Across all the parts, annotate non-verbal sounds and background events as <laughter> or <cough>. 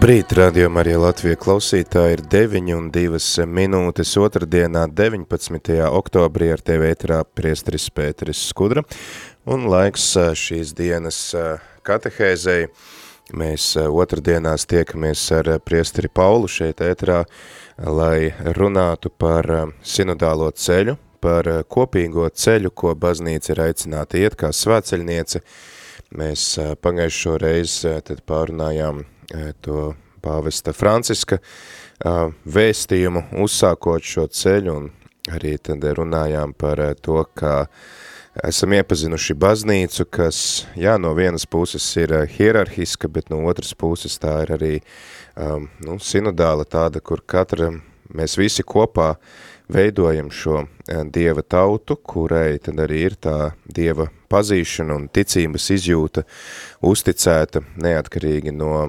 Labrīt, rādījumā arī Latvija klausītāji ir 9 un 2 minūtes otrdienā 19. oktobrī ar tevi ētrā priestris Pēteris Skudra un laiks šīs dienas katehēzei. Mēs otrdienās tiekamies ar priesteri Paulu šeit ētrā, lai runātu par sinodālo ceļu, par kopīgo ceļu, ko baznīca ir aicināta iet kā svēceļniece. Mēs pagājušo reizi tad pārunājām to pāvesta Franciska vēstījumu, uzsākot šo ceļu, un arī tad runājām par to, ka esam iepazinuši baznīcu, kas, jā, no vienas puses ir hierarhiska, bet no otras puses tā ir arī, nu, sinodāla tāda, kur katra, mēs visi kopā veidojam šo dieva tautu, kurai tad arī ir tā dieva pazīšana un ticības izjūta uzticēta neatkarīgi no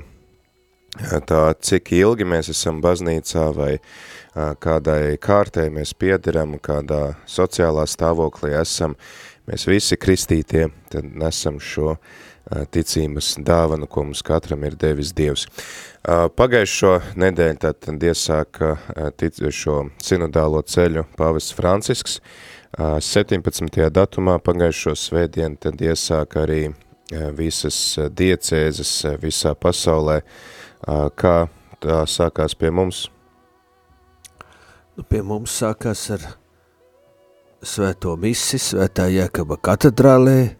tā, cik ilgi mēs esam baznīcā vai kādai kārtai mēs piederam, kādā sociālā stāvoklī esam, mēs visi kristītie, tad nesam šo ticības dāvanu, ko mums katram ir devis Dievs. Pagājušo nedēļu tad, iesāka tic, šo sinodālo ceļu pāvests Francisks, 17. datumā pagājušo svētdienu tad iesāka arī visas diecēzes visā pasaulē, Kā tā sākās pie mums? Nu, pie mums sākās ar svēto misi, svētā Jēkaba katedrālē,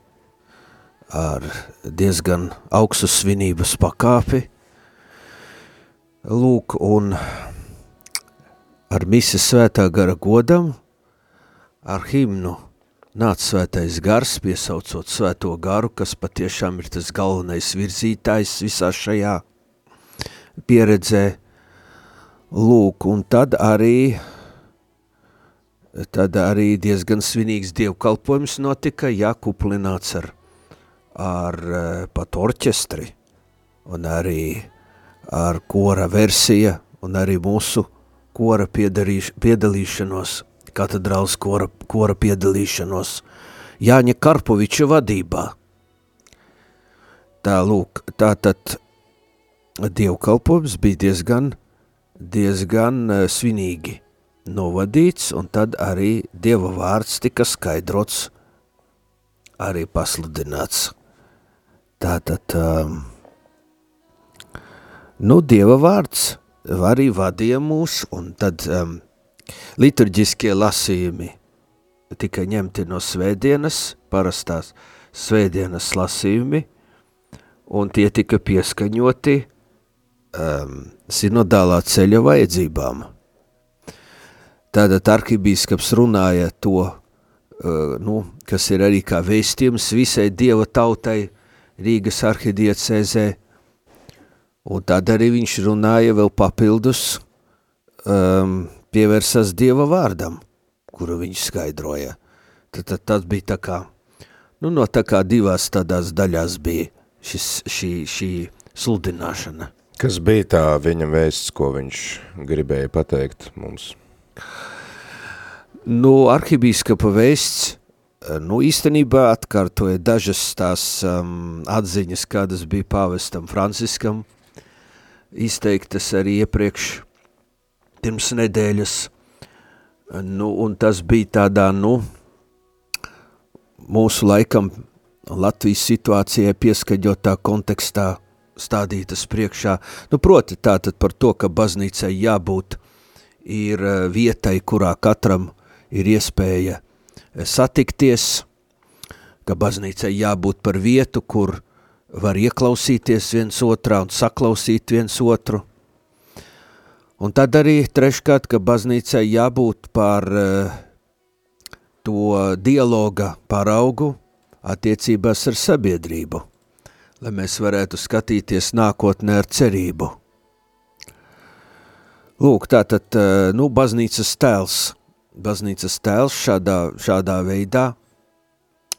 ar diezgan augstu svinības pakāpi. Lūk, un ar misi svētā gara godam, ar himnu nāca svētais gars, piesaucot svēto garu, kas patiešām ir tas galvenais virzītājs visā šajā pieredzē, lūk, un tad arī, tad arī diezgan svinīgs dievkalpojums notika, jā, kuplināts ar, ar eh, pat orķestri, un arī ar kora versija, un arī mūsu kora piedalīš, piedalīšanos, katedrāls kora, kora piedalīšanos Jāņa Karpoviča vadībā. Tā lūk, tā tad dievkalpojums bija diezgan, diezgan uh, svinīgi novadīts, un tad arī Dieva vārds tika skaidrots, arī pasludināts. Tātad, um, nu, Dieva vārds arī vadīja mūs, un tad um, liturģiskie lasījumi tika ņemti no svētdienas, parastās svētdienas lasījumi, un tie tika pieskaņoti um, sinodālā ceļa vajadzībām. Tātad arhibīskaps runāja to, uh, nu, kas ir arī kā vēstījums visai dieva tautai Rīgas arhidiecēzē, un tad arī viņš runāja vēl papildus, um, pievērsas dieva vārdam, kuru viņš skaidroja. Tad, tad tas bija tā kā, nu, no tā kā divās tādās daļās bija šis, šī, šī sludināšana. Kas bija tā viņa vēsts, ko viņš gribēja pateikt mums? Nu, arhibīskapa vēsts, nu, īstenībā atkārtoja dažas tās um, atziņas, kādas bija pāvestam Franciskam, izteiktas arī iepriekš pirms nedēļas, nu, un tas bija tādā, nu, mūsu laikam Latvijas situācijai pieskaņotā kontekstā, stādītas priekšā. Nu, proti tātad par to, ka baznīcai jābūt ir eh, vietai, kurā katram ir iespēja eh, satikties, ka baznīcai jābūt par vietu, kur var ieklausīties viens otrā un saklausīt viens otru. Un tad arī treškārt, ka baznīcai jābūt par uh, to dialoga paraugu attiecībās ar sabiedrību, lai mēs varētu skatīties nākotnē ar cerību. Lūk, tātad, nu, baznīcas tēls, baznīcas tēls šādā, šādā veidā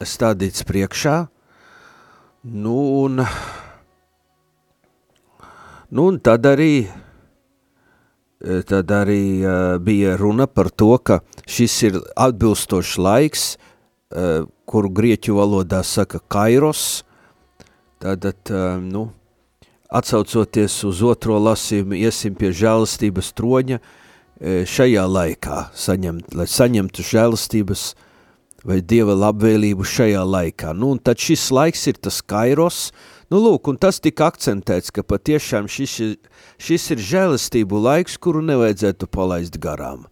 stādīts priekšā, nu, un, nu, un tad arī, tad arī uh, bija runa par to, ka šis ir atbilstošs laiks, kuru grieķu valodā saka kairos, tātad, nu, atsaucoties uz otro lasījumu, iesim pie žēlastības troņa šajā laikā, saņemt, lai saņemtu žēlastības vai Dieva labvēlību šajā laikā. Nu, un tad šis laiks ir tas kairos, nu lūk, un tas tika akcentēts, ka patiešām šis, šis ir žēlastību laiks, kuru nevajadzētu palaist garām.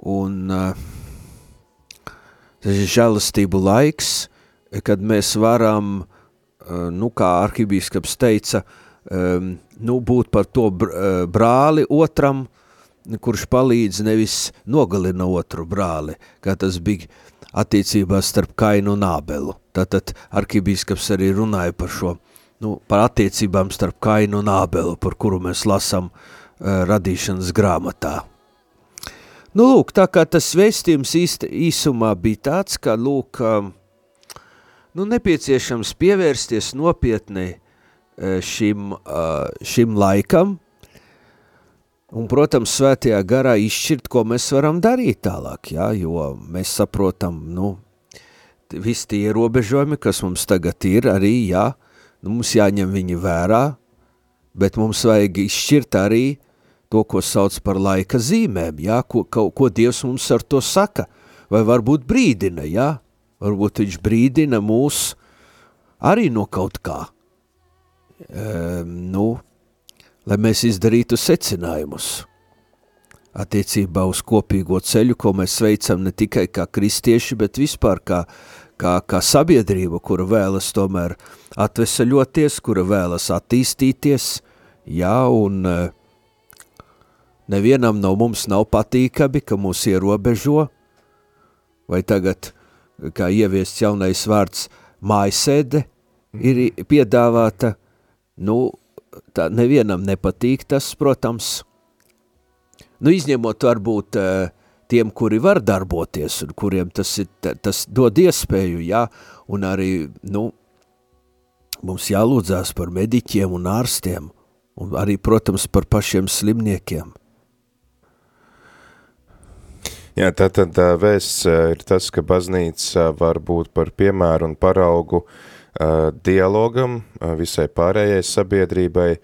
Un tas ir žēlastību laiks, kad mēs varam nu, kā arhibīskaps teica, nu, būt par to eh, brāli otram, kurš palīdz nevis nogalina otru brāli, kā tas bija attiecībās starp Kainu un Ābelu. Tātad arhibīskaps arī runāja par šo, nu, par attiecībām starp Kainu un Ābelu, par kuru mēs lasam uh, radīšanas grāmatā. Nu, lūk, tā kā tas vēstījums īsti, īsumā bija tāds, ka, lūk, um, nu, nepieciešams pievērsties nopietni e, šim, šim laikam, un, protams, svētajā garā izšķirt, ko mēs varam darīt tālāk, jā, jo mēs saprotam, nu, visi tie ierobežojumi, kas mums tagad ir, arī, jā, nu, mums jāņem viņi vērā, bet mums vajag izšķirt arī to, ko sauc par laika zīmēm, jā, ko, ko, ko Dievs mums ar to saka, vai varbūt brīdina, jā, varbūt viņš brīdina mūs arī no kaut kā, e, nu, lai mēs izdarītu secinājumus attiecībā uz kopīgo ceļu, ko mēs veicam ne tikai kā kristieši, bet vispār kā, kā, kā sabiedrība, kura vēlas tomēr atvesaļoties, kura vēlas attīstīties, jā, un e, nevienam no mums nav patīkami, ka mūs ierobežo, vai tagad kā ieviests jaunais vārds mājasēde, ir piedāvāta, nu, tā nevienam nepatīk tas, protams, nu, izņemot varbūt uh, tiem, kuri var darboties un kuriem tas, ir, tas dod iespēju, jā, un arī, nu, mums jālūdzās par mediķiem un ārstiem, un arī, protams, par pašiem slimniekiem. Jā, tātad vēsts ir tas, ka baznīca var būt par piemēru un paraugu dialogam visai pārējai sabiedrībai,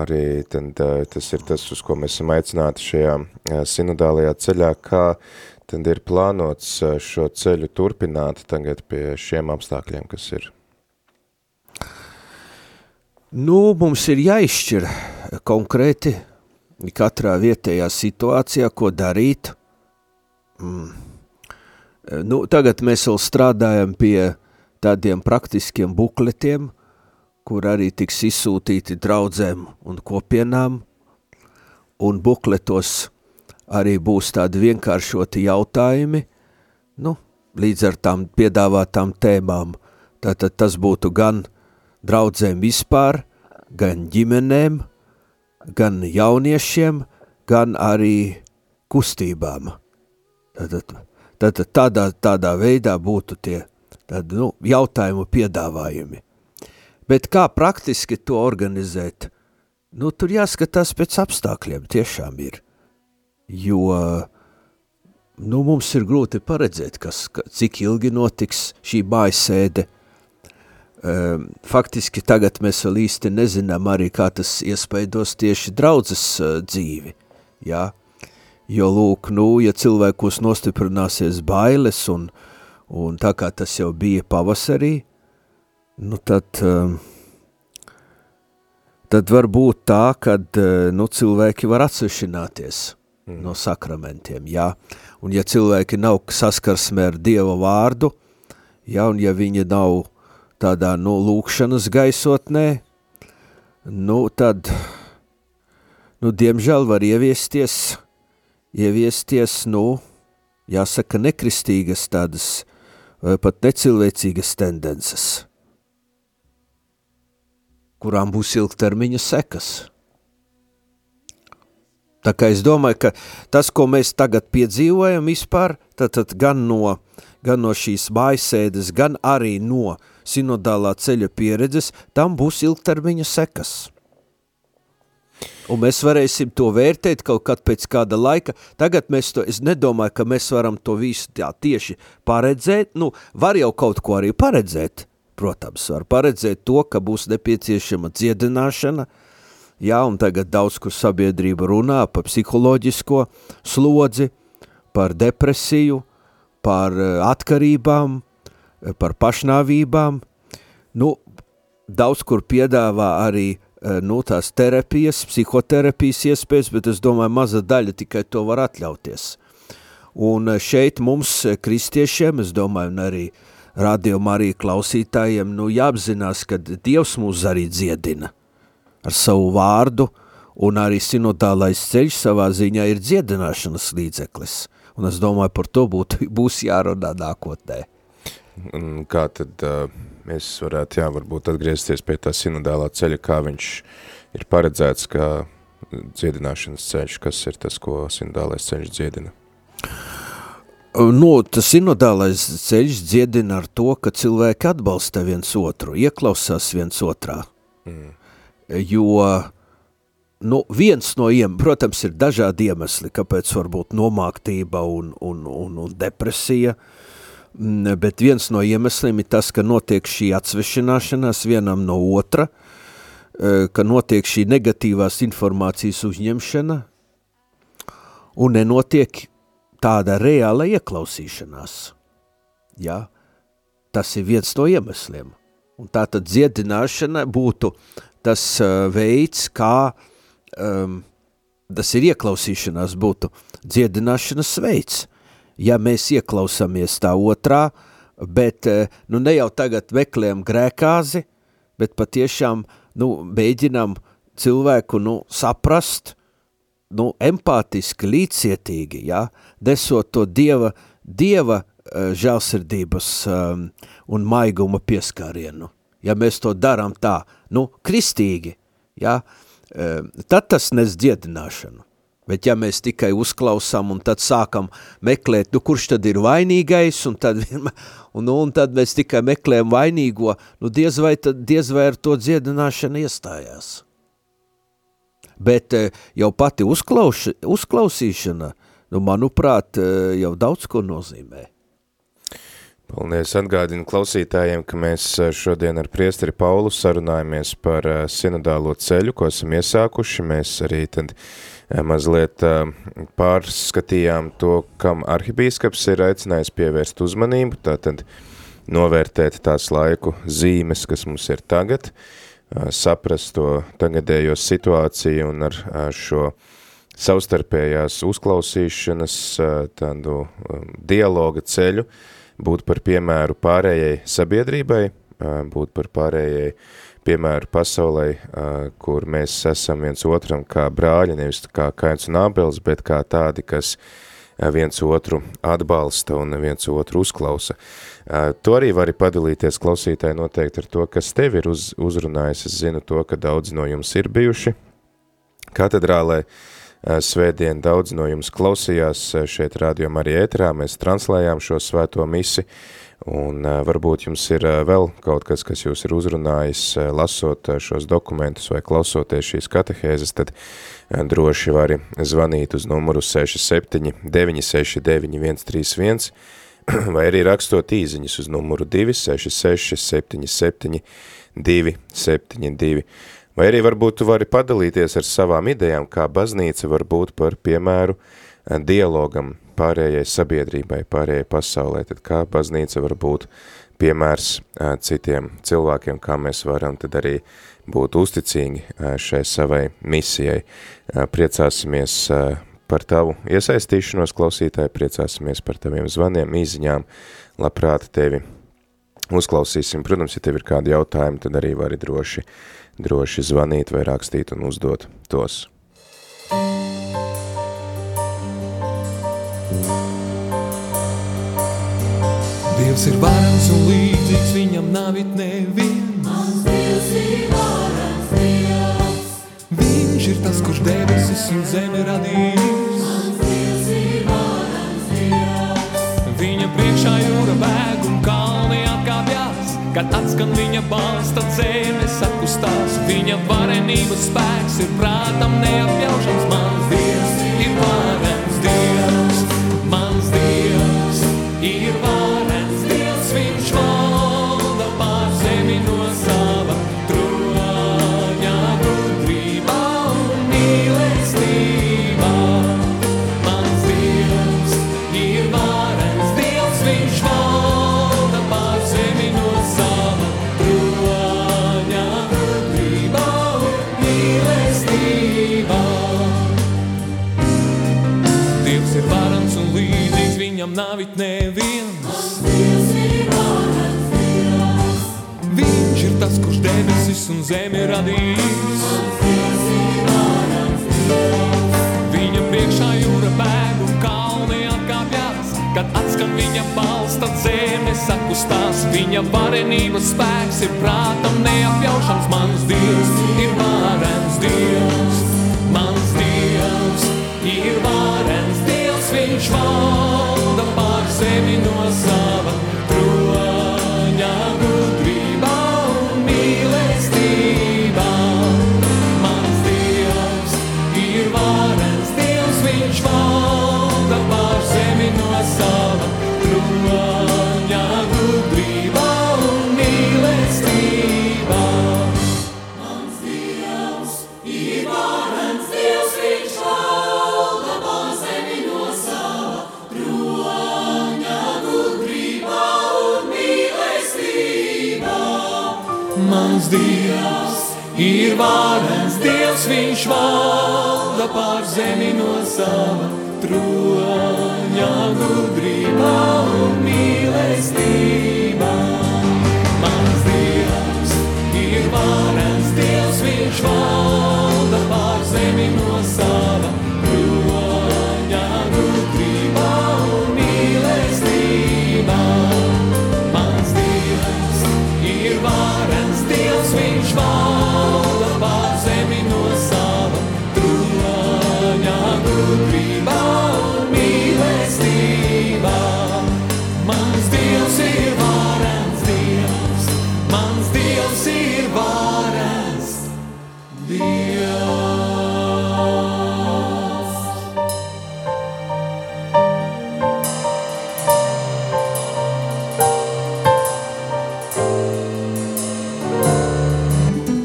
arī tad, tas ir tas, uz ko mēs esam aicināti šajā sinodālajā ceļā, kā tad ir plānots šo ceļu turpināt tagad pie šiem apstākļiem, kas ir? Nu, mums ir jāizšķir konkrēti katrā vietējā situācijā, ko darīt – Mm. Nu, tagad mēs vēl strādājam pie tādiem praktiskiem bukletiem, kur arī tiks izsūtīti draudzēm un kopienām, un bukletos arī būs tādi vienkāršoti jautājumi, nu, līdz ar tām piedāvātām tēmām. Tātad tas būtu gan draudzēm vispār, gan ģimenēm, gan jauniešiem, gan arī kustībām. Tad, tad tādā, tādā veidā būtu tie tad, nu, jautājumu piedāvājumi. Bet kā praktiski to organizēt? Nu, tur jāskatās pēc apstākļiem, tiešām ir. Jo nu, mums ir grūti paredzēt, kas, cik ilgi notiks šī mājasēde. Um, faktiski tagad mēs vēl īsti nezinām arī, kā tas iespaidos tieši draudzes uh, dzīvi. Jā, Jo, lūk, nu, ja cilvēkos nostiprināsies bailes, un, un tā kā tas jau bija pavasarī, nu, tad, um, tad var būt tā, ka uh, nu, cilvēki var atsvešināties mm. no sakramentiem, jā. Un ja cilvēki nav saskarsmē ar Dieva vārdu, jā, un ja viņi nav tādā, nu, lūkšanas gaisotnē, nu, tad, nu, diemžēl var ieviesties ieviesties, nu, jāsaka, nekristīgas tādas vai pat necilvēcīgas tendences, kurām būs ilgtermiņa sekas. Tā kā es domāju, ka tas, ko mēs tagad piedzīvojam vispār, tad, tad gan, no, gan no šīs mājasēdes, gan arī no sinodālā ceļa pieredzes, tam būs ilgtermiņa sekas. Un mēs varēsim to vērtēt kaut kad pēc kāda laika. Tagad mēs to, es nedomāju, ka mēs varam to visu tā tieši paredzēt. Nu, var jau kaut ko arī paredzēt. Protams, var paredzēt to, ka būs nepieciešama dziedināšana. Jā, un tagad daudz, kur sabiedrība runā par psiholoģisko slodzi, par depresiju, par eh, atkarībām, eh, par pašnāvībām. Nu, daudz kur piedāvā arī Eh, nu, tās terapijas, psihoterapijas iespējas, bet es domāju, maza daļa tikai to var atļauties. Un eh, šeit mums, eh, kristiešiem, es domāju, un arī rādījumā arī klausītājiem, nu jāapzinās, ka Dievs mūs arī dziedina ar savu vārdu, un arī sinodālais ceļš savā ziņā ir dziedināšanas līdzeklis. Un es domāju, par to būtu, būs jārunā nākotnē. Kā tad uh, mēs varētu, jā, varbūt atgriezties pie tā sinodālā ceļa, kā viņš ir paredzēts, kā dziedināšanas ceļš, kas ir tas, ko sinodālais ceļš dziedina? Nu, tas sinodālais ceļš dziedina ar to, ka cilvēki atbalsta viens otru, ieklausās viens otrā. Mm. Jo, nu, viens no iem, protams, ir dažādi iemesli, kāpēc varbūt nomāktība un, un, un, un depresija, uh, bet viens no iemesliem ir tas, ka notiek šī atsvešināšanās vienam no otra, e, ka notiek šī negatīvās informācijas uzņemšana un nenotiek tāda reāla ieklausīšanās. Ja? Tas ir viens no iemesliem. Un tā tad dziedināšana būtu tas uh, veids, kā um, tas ir ieklausīšanās, būtu dziedināšanas veids ja mēs ieklausāmies tā otrā, bet eh, nu, ne jau tagad meklējam grēkāzi, bet patiešām nu, mēģinam cilvēku nu, saprast, nu, empātiski, līdzietīgi, ja, desot to dieva, dieva uh, žēlsirdības um, un maiguma pieskārienu. Ja mēs to darām tā, nu, kristīgi, ja, tad tas nes dziedināšanu. Bet ja mēs tikai uzklausām un tad sākam meklēt, nu kurš tad ir vainīgais, un tad, <laughs> un, un tad mēs tikai meklējam vainīgo, nu diez vai, tad, diez vai ar to dziedināšana iestājās. Bet eh, jau pati uzklauš, uzklausīšana, nu manuprāt, eh, jau daudz ko nozīmē. Paldies atgādinu klausītājiem, ka mēs eh, šodien ar priesteri Paulu sarunājamies par sinodālo ceļu, ko esam iesākuši. Mēs arī tad uh, mazliet pārskatījām to, kam arhibīskaps ir aicinājis pievērst uzmanību, tātad novērtēt tās laiku zīmes, kas mums ir tagad, saprast to tagadējo situāciju un ar šo savstarpējās uzklausīšanas tādu dialoga ceļu būt par piemēru pārējai sabiedrībai, būt par pārējai piemēru pasaulē, kur mēs esam viens otram kā brāļi, nevis kā kains un ābels, bet kā tādi, kas viens otru atbalsta un viens otru uzklausa. To arī vari padalīties klausītāji noteikti ar to, kas tev ir uz, uzrunājis. Es zinu to, ka daudz no jums ir bijuši katedrālē, svētdien daudz no jums klausījās šeit rādījumā arī ētrā, mēs translējām šo svēto misi, Un uh, varbūt jums ir vēl kaut kas, kas jūs ir uzrunājis, lasot šos dokumentus vai klausoties šīs katehēzes, tad droši vari zvanīt uz numuru 67 969 131 vai arī rakstot īziņas uz numuru 266 77 272. Vai arī varbūt tu vari padalīties ar savām idejām, kā baznīca var būt par piemēru dialogam pārējai sabiedrībai, pārējai pasaulē, tad kā baznīca var būt piemērs citiem cilvēkiem, kā mēs varam tad arī būt uzticīgi šai savai misijai. Priecāsimies par tavu iesaistīšanos klausītāji, priecāsimies par taviem zvaniem, īziņām, labprāt tevi uzklausīsim. Protams, ja tev ir kādi jautājumi, tad arī vari droši, droši zvanīt vai rakstīt un uzdot tos. Dievs ir varams un līdzīgs, viņam nav it neviens. Mans Dievs ir varams Dievs. Viņš ir tas, kurš debesis un zemi radījis. Mans Dievs ir varams Dievs. Viņa priekšā jūra atkāpjas, kad atskan viņa balss, tad zeme sakustās. Viņa varenības spēks ir prātam neapjaušams. Mans debesis un zemi radījis. Viņa priekšā jūra bēg un kalni atkāpjas, kad atskan viņa balss, tad zeme sakustās. Viņa varenības spēks ir prātam neapjaušams. Mans Dievs ir varens Dievs, mans Dievs ir varens Dievs, viņš valda pār zemi no sava pār zemi no sava troņa gudrībā un mīlestībā. Mans Dievs ir varens Dievs, viņš valda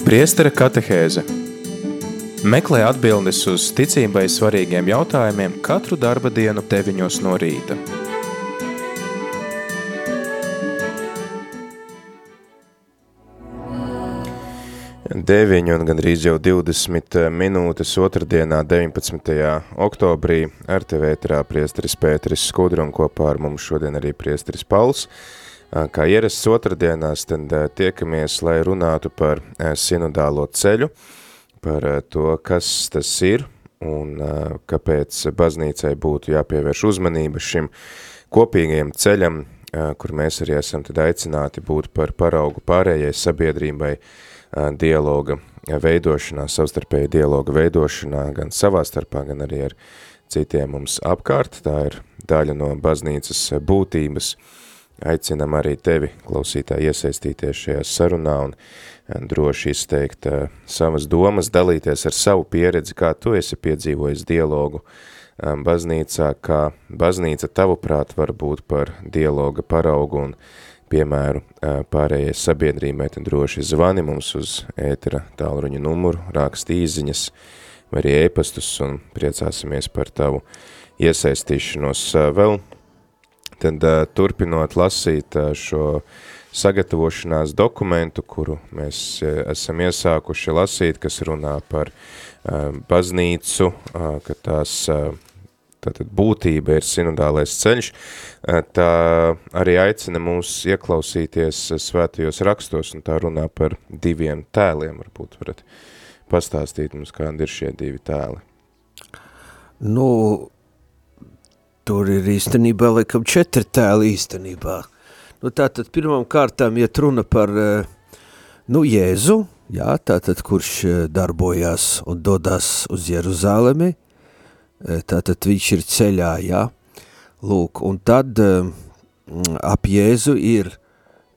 Priestera katehēze Meklē atbildes uz ticībai svarīgiem jautājumiem katru darba dienu 9 no rīta. Deviņi un gandrīz jau 20 minūtes otrdienā 19. oktobrī ar tevi ēterā priesteris Pēteris Skudra un kopā ar mums šodien arī priesteris Pauls. Kā ierasts otrdienās, tad tiekamies, lai runātu par sinodālo ceļu, par to, kas tas ir un kāpēc baznīcai būtu jāpievērš uzmanība šim kopīgajam ceļam, kur mēs arī esam tad aicināti būt par paraugu pārējai sabiedrībai, dialoga veidošanā, savstarpēji dialoga veidošanā, gan savā starpā, gan arī ar citiem mums apkārt. Tā ir daļa no baznīcas būtības. Aicinam arī tevi, klausītāji, iesaistīties šajā sarunā un droši izteikt savas domas, dalīties ar savu pieredzi, kā tu esi piedzīvojis dialogu baznīcā, kā baznīca tavuprāt var būt par dialoga paraugu un piemēru pārējai sabiedrībai, tad droši zvani mums uz ētera tālruņa numuru, raksti īziņas vai arī ēpastus un priecāsimies par tavu iesaistīšanos vēl. Tad turpinot lasīt šo sagatavošanās dokumentu, kuru mēs esam iesākuši lasīt, kas runā par baznīcu, ka tās tātad būtība ir sinodālais ceļš, tā arī aicina mūs ieklausīties svētajos rakstos, un tā runā par diviem tēliem, varbūt varat pastāstīt mums, kādi ir šie divi tēli. Nu, tur ir īstenībā laikam četri tēli īstenībā. Nu, tātad pirmām kārtām iet runa par uh, nu, Jēzu, jā, tātad kurš uh, darbojās un dodas uz Jeruzalemi, uh, tātad viņš ir ceļā, jā, lūk, un tad ap Jēzu ir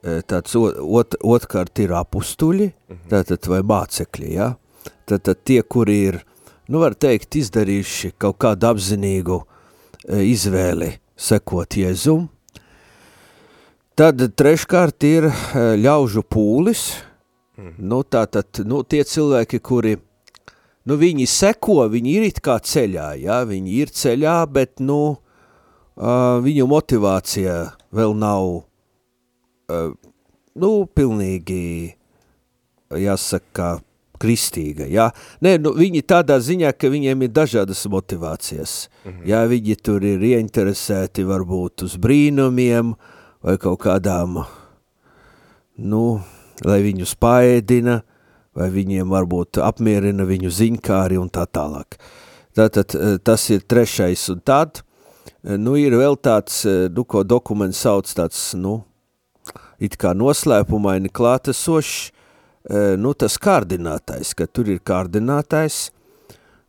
tāds ot, otkārt ir apustuļi, tātad vai mācekļi, jā, tātad tie, kuri ir, nu var teikt, izdarījuši kaut kādu apzinīgu uh, izvēli sekot Jēzum, Tad treškārt ir ļaužu pūlis, mm. nu tātad, nu tie cilvēki, kuri, nu viņi seko, viņi ir it kā ceļā, jā, viņi ir ceļā, bet, nu, uh, viņu motivācija vēl nav, uh, nu, pilnīgi, jāsaka, kristīga, jā. Nē, nu, viņi tādā ziņā, ka viņiem ir dažādas motivācijas, mm -hmm. jā, viņi tur ir ieinteresēti varbūt uz brīnumiem, vai kaut kādām, nu, lai viņus paēdina, vai viņiem varbūt apmierina viņu ziņkāri un tā tālāk. Tātad eh, tas ir trešais un tad, eh, nu, ir vēl tāds, eh, nu, ko dokuments sauc tāds, nu, it kā noslēpumaini klātesošs, nu, tas kārdinātais, ka tur ir kārdinātais,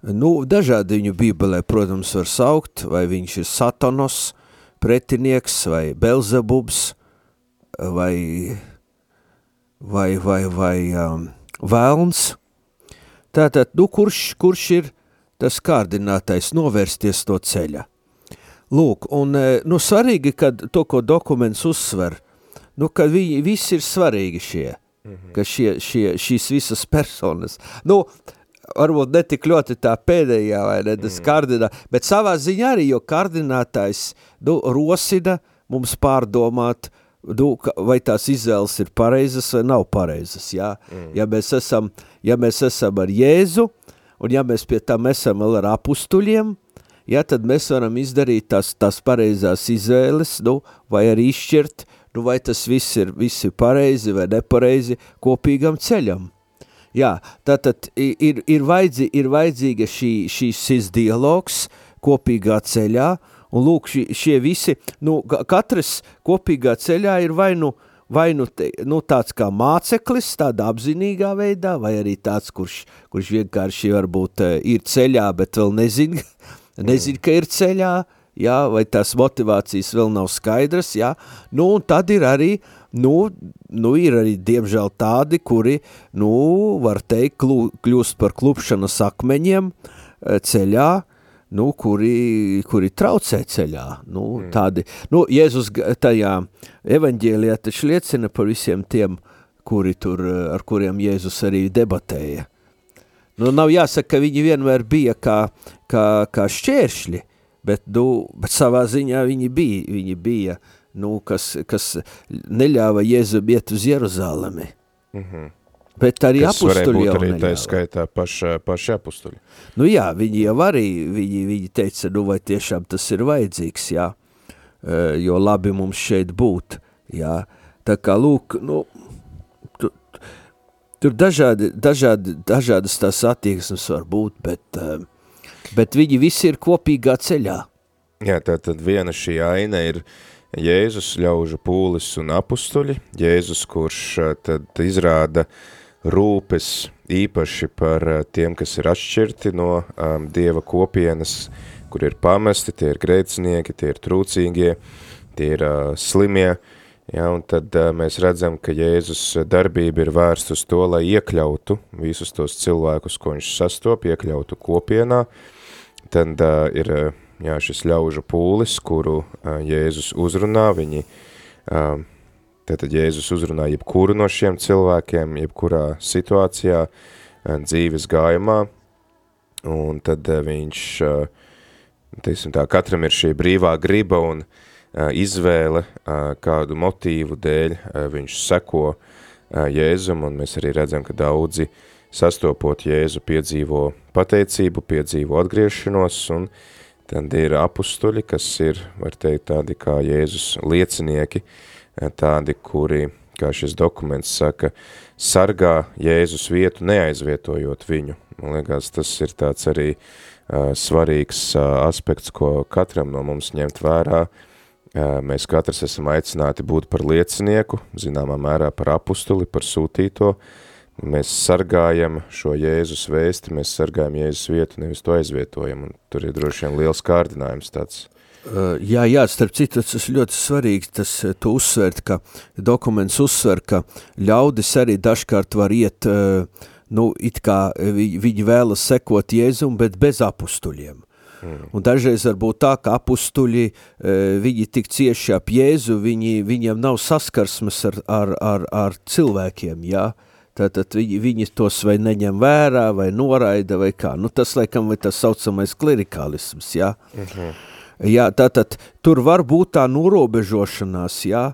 nu, dažādi viņu bībelē, protams, var saukt, vai viņš ir satanos, pretinieks vai Belzebubs vai, vai, vai, vai um, vēlns. Tātad, nu, kurš, kurš ir tas kārdinātais novērsties to ceļa? Lūk, un, nu, svarīgi, kad to, ko dokuments uzsver, nu, ka viņi visi ir svarīgi šie, mm -hmm. ka šie, šie, šīs visas personas, nu, varbūt ne tik ļoti tā pēdējā, vai ne, tas mm. kardinā, bet savā ziņā arī, jo kardinātājs, nu, rosina mums pārdomāt, nu, vai tās izvēles ir pareizas vai nav pareizas, jā. Mm. Ja mēs esam, ja mēs esam ar Jēzu, un ja mēs pie tam esam vēl ar apustuļiem, ja, tad mēs varam izdarīt tās, tās pareizās izvēles, nu, vai arī izšķirt, nu, vai tas viss ir, viss ir pareizi vai nepareizi kopīgam ceļam. Jā, tātad ir, ir, vajadzī, ir vajadzīga šī, šīs, šis dialogs kopīgā ceļā, un lūk, šie, šie visi, nu, katrs kopīgā ceļā ir vai nu, vai nu, te, nu tāds kā māceklis, tādā apzinīgā veidā, vai arī tāds, kurš, kurš vienkārši varbūt eh, ir ceļā, bet vēl nezin, <laughs> nezin, ka ir ceļā, jā, vai tās motivācijas vēl nav skaidras, jā, nu, tad ir arī, nu, nu, ir arī, diemžēl, tādi, kuri, nu, var teikt, kļu, kļūst par klupšanas akmeņiem eh, ceļā, nu, kuri, kuri traucē ceļā, nu, mm. tādi, nu, Jēzus tajā evaņģēlijā taču liecina par visiem tiem, kuri tur, eh, ar kuriem Jēzus arī debatēja. Nu, nav jāsaka, ka viņi vienmēr bija kā, kā, kā šķēršļi, bet, nu, bet savā ziņā viņi bija, viņi bija, nu, kas, kas neļāva Jēzum iet uz Jeruzālemi. Mm -hmm. Bet arī apustuļi jau arī tā skaitā paši, paši apustuļi. Nu jā, viņi jau arī, viņi, viņi teica, nu vai tiešām tas ir vajadzīgs, jā, jo labi mums šeit būt, jā. Tā kā, lūk, nu, tu, tur dažādi, dažādi, dažādas tās attieksmes var būt, bet uh, bet viņi visi ir kopīgā ceļā. Jā, tā tad viena šī aina ir Jēzus, ļaužu pūlis un apustuļi. Jēzus, kurš tad izrāda rūpes īpaši par tiem, kas ir atšķirti no um, Dieva kopienas, kur ir pamesti, tie ir grēcinieki, tie ir trūcīgie, tie ir uh, slimie, Ja, un tad uh, mēs redzam, ka Jēzus darbība ir vērsta uz to, lai iekļautu visus tos cilvēkus, ko viņš sastop, iekļautu kopienā, uh, tad uh, ir jā, šis ļaužu pūlis, kuru uh, Jēzus uzrunā, viņi, uh, tātad Jēzus uzrunā jebkuru no šiem cilvēkiem, jebkurā situācijā, uh, dzīves gājumā, un tad uh, viņš, uh, teiksim tā, katram ir šī brīvā griba un uh, izvēle, uh, kādu motīvu dēļ uh, viņš seko uh, Jēzum, un mēs arī redzam, ka daudzi uh, sastopot Jēzu piedzīvo pateicību, piedzīvo atgriešanos, un tad ir apustuļi, kas ir, var teikt, tādi kā Jēzus liecinieki, tādi, kuri, kā šis dokuments saka, sargā Jēzus vietu, neaizvietojot viņu. Man liekas, tas ir tāds arī uh, svarīgs uh, aspekts, ko katram no mums ņemt vērā, Mēs katrs esam aicināti būt par liecinieku, zināmā mērā par apustuli, par sūtīto. Mēs sargājam šo Jēzus vēsti, mēs sargājam Jēzus vietu, nevis to aizvietojam. Un tur ir droši vien liels kārdinājums tāds. Uh, jā, jā, starp citu, tas ir ļoti svarīgi, tas tu uzsvert, ka dokuments uzsver, ka ļaudis arī dažkārt var iet, uh, nu, it kā viņi, vēlas sekot Jēzum, bet bez apustuļiem. Mm. Un dažreiz var būt tā, ka apustuļi, viņi tik cieši ap Jēzu, viņi, viņiem nav saskarsmes ar, ar, ar, ar cilvēkiem, jā. Tātad viņi, viņi tos vai neņem vērā, vai noraida, vai kā. Nu, tas, laikam, vai tas saucamais klerikālisms, jā. Mm -hmm. Jā, tātad tur var būt tā norobežošanās, jā,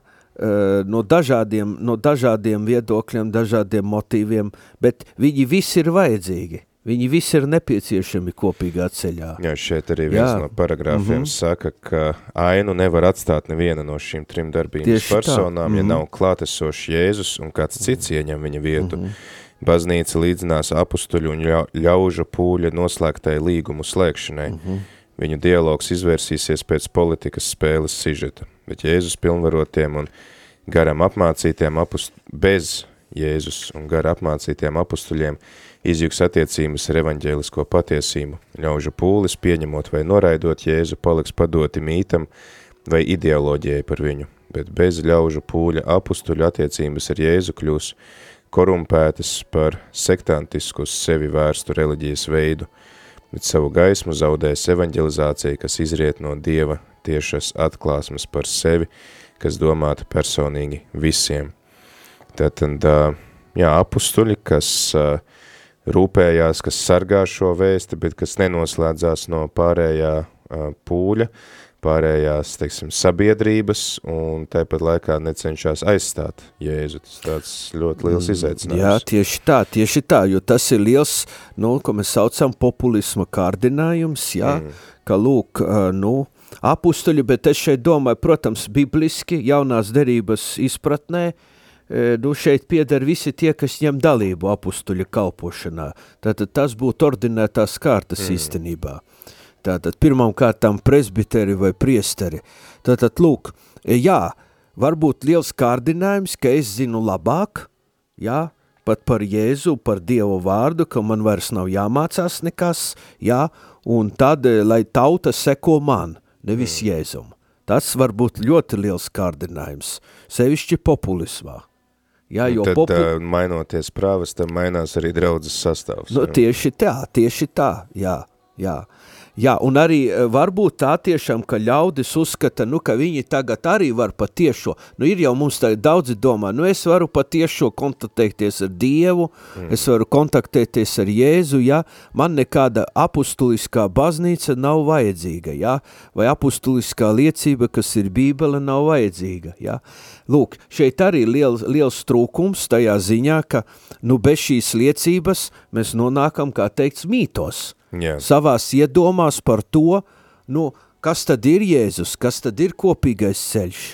no dažādiem, no dažādiem viedokļiem, dažādiem motīviem, bet viņi visi ir vajadzīgi. Viņi visi ir nepieciešami kopīgā ceļā. Jā, šeit arī viens Jā. no paragrāfiem mm -hmm. saka, ka ainu nevar atstāt neviena no šīm trim darbības Tieši personām, tā. ja mm -hmm. nav klātesošs Jēzus un kāds cits ieņem viņa vietu. Mm -hmm. Baznīca līdzinās apustuļu un ļaužu pūļa noslēgtai līgumu slēgšanai. Mm -hmm. Viņu dialogs izvērsīsies pēc politikas spēles sižeta, bet Jēzus pilnvarotiem un garam apmācītiem apust bez Jēzus un gara apmācītiem apustuļiem – izjūgs attiecības ar evaņģēlisko patiesību, ļaužu pūlis, pieņemot vai noraidot Jēzu, paliks padoti mītam vai ideoloģijai par viņu, bet bez ļaužu pūļa apustuļu attiecības ar Jēzu kļūs korumpētas par sektantisku sevi vērstu reliģijas veidu, bet savu gaismu zaudēs evaņģelizācija, kas izriet no Dieva tiešas atklāsmes par sevi, kas domāta personīgi visiem. Tātad, jā, apustuļi, kas uh, rūpējās, kas sargā šo vēsti, bet kas nenoslēdzās no pārējā pūļa, pārējās, teiksim, sabiedrības un tāpat laikā necenšas aizstāt Jēzu. Tas tāds ļoti liels mm, izaicinājums. Jā, tieši tā, tieši tā, jo tas ir liels, nu, ko mēs saucam populisma kārdinājums, jā, mm. ka lūk, nu, apustuļi, bet es šeit domāju, protams, bibliski, jaunās derības izpratnē, uh, nu, šeit pieder visi tie, kas ņem dalību apustuļa kalpošanā. Tātad tas būtu ordinētās kārtas mm. īstenībā. Tātad pirmām kārtām presbiteri vai priesteri. Tātad, lūk, jā, varbūt liels kārdinājums, ka es zinu labāk, jā, pat par Jēzu, par Dievu vārdu, ka man vairs nav jāmācās nekas, jā, un tad, lai tauta seko man, nevis mm. Jēzum. Tas var būt ļoti liels kārdinājums, sevišķi populismā. Jā, jo tad, popu... uh, mainoties prāvestam, mainās arī draudzes sastāvs. Nu, tieši tā, tieši tā, jā, jā. Jā, un arī e, varbūt tā tiešām, ka ļaudis uzskata, nu, ka viņi tagad arī var patiešo, nu, ir jau mums tā daudzi domā, nu, es varu patiešo kontaktēties ar Dievu, mm. es varu kontaktēties ar Jēzu, ja, man nekāda apustuliskā baznīca nav vajadzīga, ja, vai apustuliskā liecība, kas ir Bībele, nav vajadzīga, ja. Lūk, šeit arī liels, liels trūkums tajā ziņā, ka, nu, bez šīs liecības mēs nonākam, kā teikts, mītos, Jā. savās iedomās par to, nu, kas tad ir Jēzus, kas tad ir kopīgais ceļš.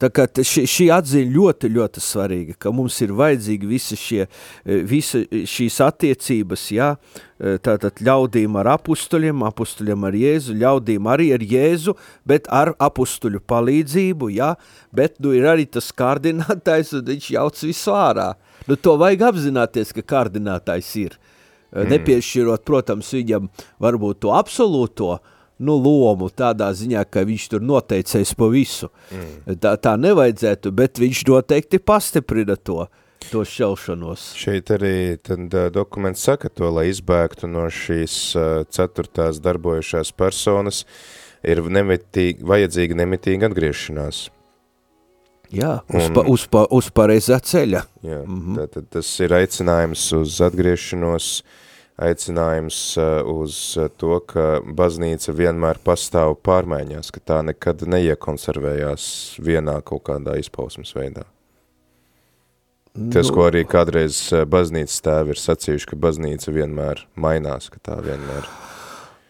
Tā kā šī, šī atziņa ļoti, ļoti svarīga, ka mums ir vajadzīgi visi šie, e, visa šīs attiecības, jā, e, tātad ļaudīm ar apustuļiem, apustuļiem ar Jēzu, ļaudīm arī ar Jēzu, bet ar apustuļu palīdzību, jā, bet nu ir arī tas kārdinātājs, un viņš jauc visu ārā. Nu to vajag apzināties, ka kārdinātājs ir. Mm. Nepiešķirot, protams, viņam varbūt to absolūto nu, lomu tādā ziņā, ka viņš tur noteicēs pa visu. Mm. Tā, tā nevajadzētu, bet viņš noteikti pastiprina to, to šķelšanos. Šeit arī tad, uh, dokuments saka to, lai izbēgtu no šīs uh, ceturtās darbojušās personas, ir nemitīgi, vajadzīga nemitīga atgriešanās. Jā, uz, un, pa, uz, pa, uz pareizā ceļa. Jā, mm -hmm. tātad tas ir aicinājums uz atgriešanos, aicinājums uh, uz to, ka baznīca vienmēr pastāv pārmaiņās, ka tā nekad neiekonservējās vienā kaut kādā izpausmas veidā. Nu, Tas, ko arī kādreiz uh, baznīcas tēvi ir sacījuši, ka baznīca vienmēr mainās, ka tā vienmēr...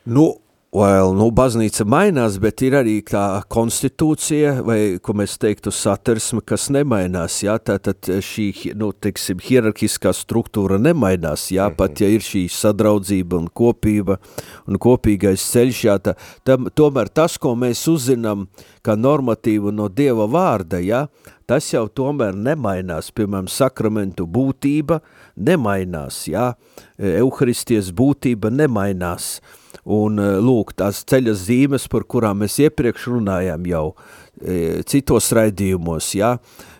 Nu, Well, nu, baznīca mainās, bet ir arī tā konstitūcija, vai, ko mēs teiktu, satversme, kas nemainās, jā, tātad šī, nu, teiksim, hierarkiskā struktūra nemainās, jā, mm -hmm. pat ja ir šī sadraudzība un kopība un kopīgais ceļš, jā, tā, tam, tomēr tas, ko mēs uzzinām kā normatīvu no Dieva vārda, jā, tas jau tomēr nemainās, piemēram, sakramentu būtība nemainās, jā, euharisties būtība nemainās, Un eh, lūk, tās ceļa zīmes, par kurām mēs iepriekš runājām jau e, citos raidījumos, ja,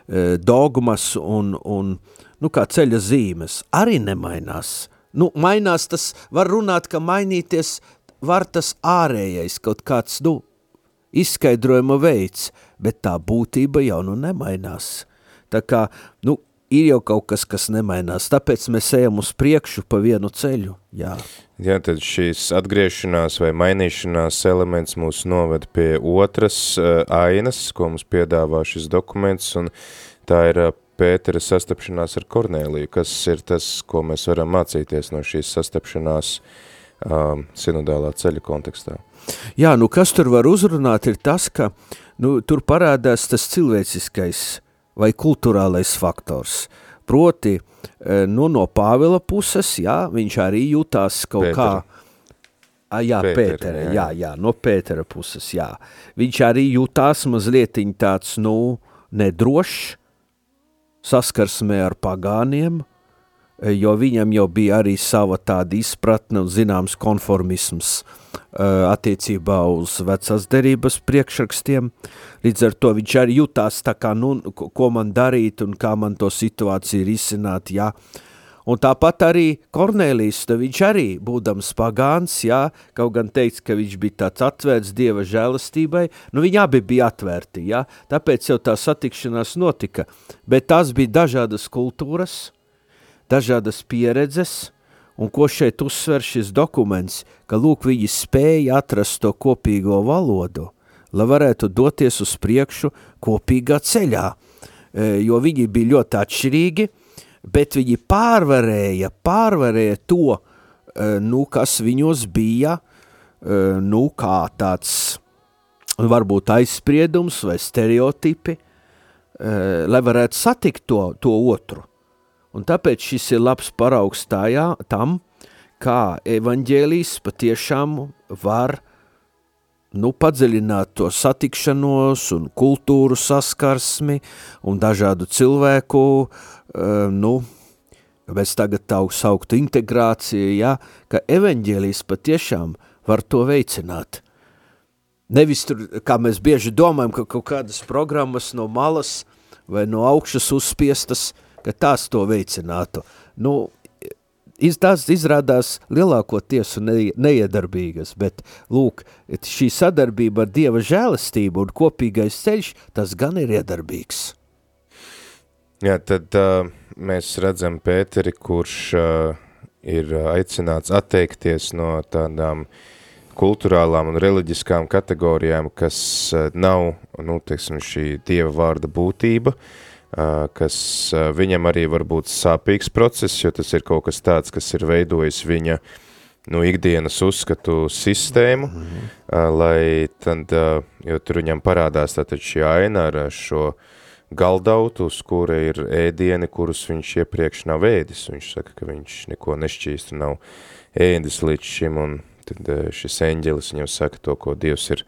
e, dogmas un, un nu, kā ceļa zīmes, arī nemainās. Nu, mainās tas, var runāt, ka mainīties var tas ārējais, kaut kāds, nu, izskaidrojuma veids, bet tā būtība jau nu nemainās. Tā kā, nu, ir jau kaut kas, kas nemainās, tāpēc mēs ejam uz priekšu pa vienu ceļu, jā. Jā, tad šīs atgriešanās vai mainīšanās elements mūs noved pie otras uh, ainas, ko mums piedāvā šis dokuments, un tā ir uh, Pētera sastapšanās ar Kornēliju. Kas ir tas, ko mēs varam mācīties no šīs sastapšanās um, sinodālā ceļa kontekstā? Jā, nu kas tur var uzrunāt ir tas, ka nu, tur parādās tas cilvēciskais vai kulturālais faktors. Proti, e, nu, no Pāvila puses, jā, viņš arī jutās kaut Pētera. kā, A, jā, Pētera, Pētera jā. jā, jā, no Pētera puses, jā. Viņš arī jutās mazliet tāds, nu, nedrošs, saskarsmē ar pagāniem, e, jo viņam jau bija arī sava tāda izpratne un zināms konformisms uh, attiecībā uz vecās derības priekšrakstiem. Līdz ar to viņš arī jutās tā kā, nu, ko man darīt un kā man to situāciju risināt, jā. Un tāpat arī Kornēlijs, viņš arī, būdams pagāns, jā, kaut gan teica, ka viņš bija tāds atvērts Dieva žēlastībai, nu viņi abi bija atvērti, jā, tāpēc jau tā satikšanās notika, bet tās bija dažādas kultūras, dažādas pieredzes, Un ko šeit uzsver šis dokuments, ka lūk viņi spēja atrast to kopīgo valodu, lai varētu doties uz priekšu kopīgā ceļā, e, jo viņi bija ļoti atšķirīgi, bet viņi pārvarēja, pārvarēja to, e, nu, kas viņos bija, e, nu, kā tāds varbūt aizspriedums vai stereotipi, lai varētu satikt to, to otru. Un tāpēc šis ir labs paraugs tajā, tam, kā evaņģēlijs patiešām var nu, padziļināt to satikšanos un kultūru saskarsmi un dažādu cilvēku, uh, nu, mēs tagad tā sauktu integrāciju, ja, ka evaņģēlijs patiešām var to veicināt. Nevis tur, kā mēs bieži domājam, ka kaut kādas programmas no malas vai no augšas uzspiestas ka tās to veicinātu. Nu, iz, tās izrādās lielākoties ne, neiedarbīgas, bet lūk, šī sadarbība ar Dieva žēlastību un kopīgais ceļš, tas gan ir iedarbīgs. Jā, tad uh, mēs redzam Pēteri, kurš uh, ir aicināts atteikties no tādām kulturālām un reliģiskām kategorijām, kas uh, nav, nu, teiksim, šī Dieva vārda būtība, uh, kas viņam arī var būt sāpīgs process, jo tas ir kaut kas tāds, kas ir veidojis viņa nu, ikdienas uzskatu sistēmu, mm -hmm. lai tad, jo tur viņam parādās tātad šī aina ar šo galdautu, uz kura ir ēdieni, kurus viņš iepriekš nav ēdis. Viņš saka, ka viņš neko nešķīstu nav ēdis līdz šim, un tad šis eņģelis viņam saka to, ko Dievs ir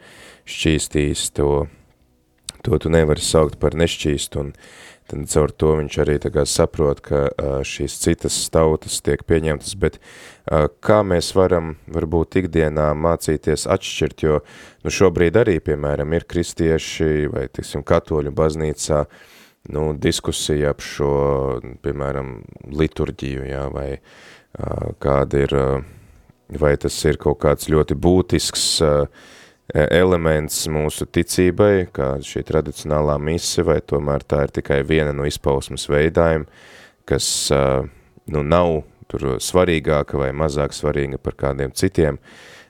šķīstījis, to, to tu nevari saukt par nešķīstu, un tad caur to viņš arī saprot, ka šīs citas tautas tiek pieņemtas, bet kā mēs varam varbūt ikdienā mācīties atšķirt, jo nu, šobrīd arī, piemēram, ir kristieši vai, tiksim, katoļu baznīcā, nu, diskusija ap šo, piemēram, liturģiju, jā, vai kāda ir, vai tas ir kaut kāds ļoti būtisks uh, elements mūsu ticībai, kā šī tradicionālā mise, vai tomēr tā ir tikai viena no izpausmas veidājiem, kas nu, nav tur svarīgāka vai mazāk svarīga par kādiem citiem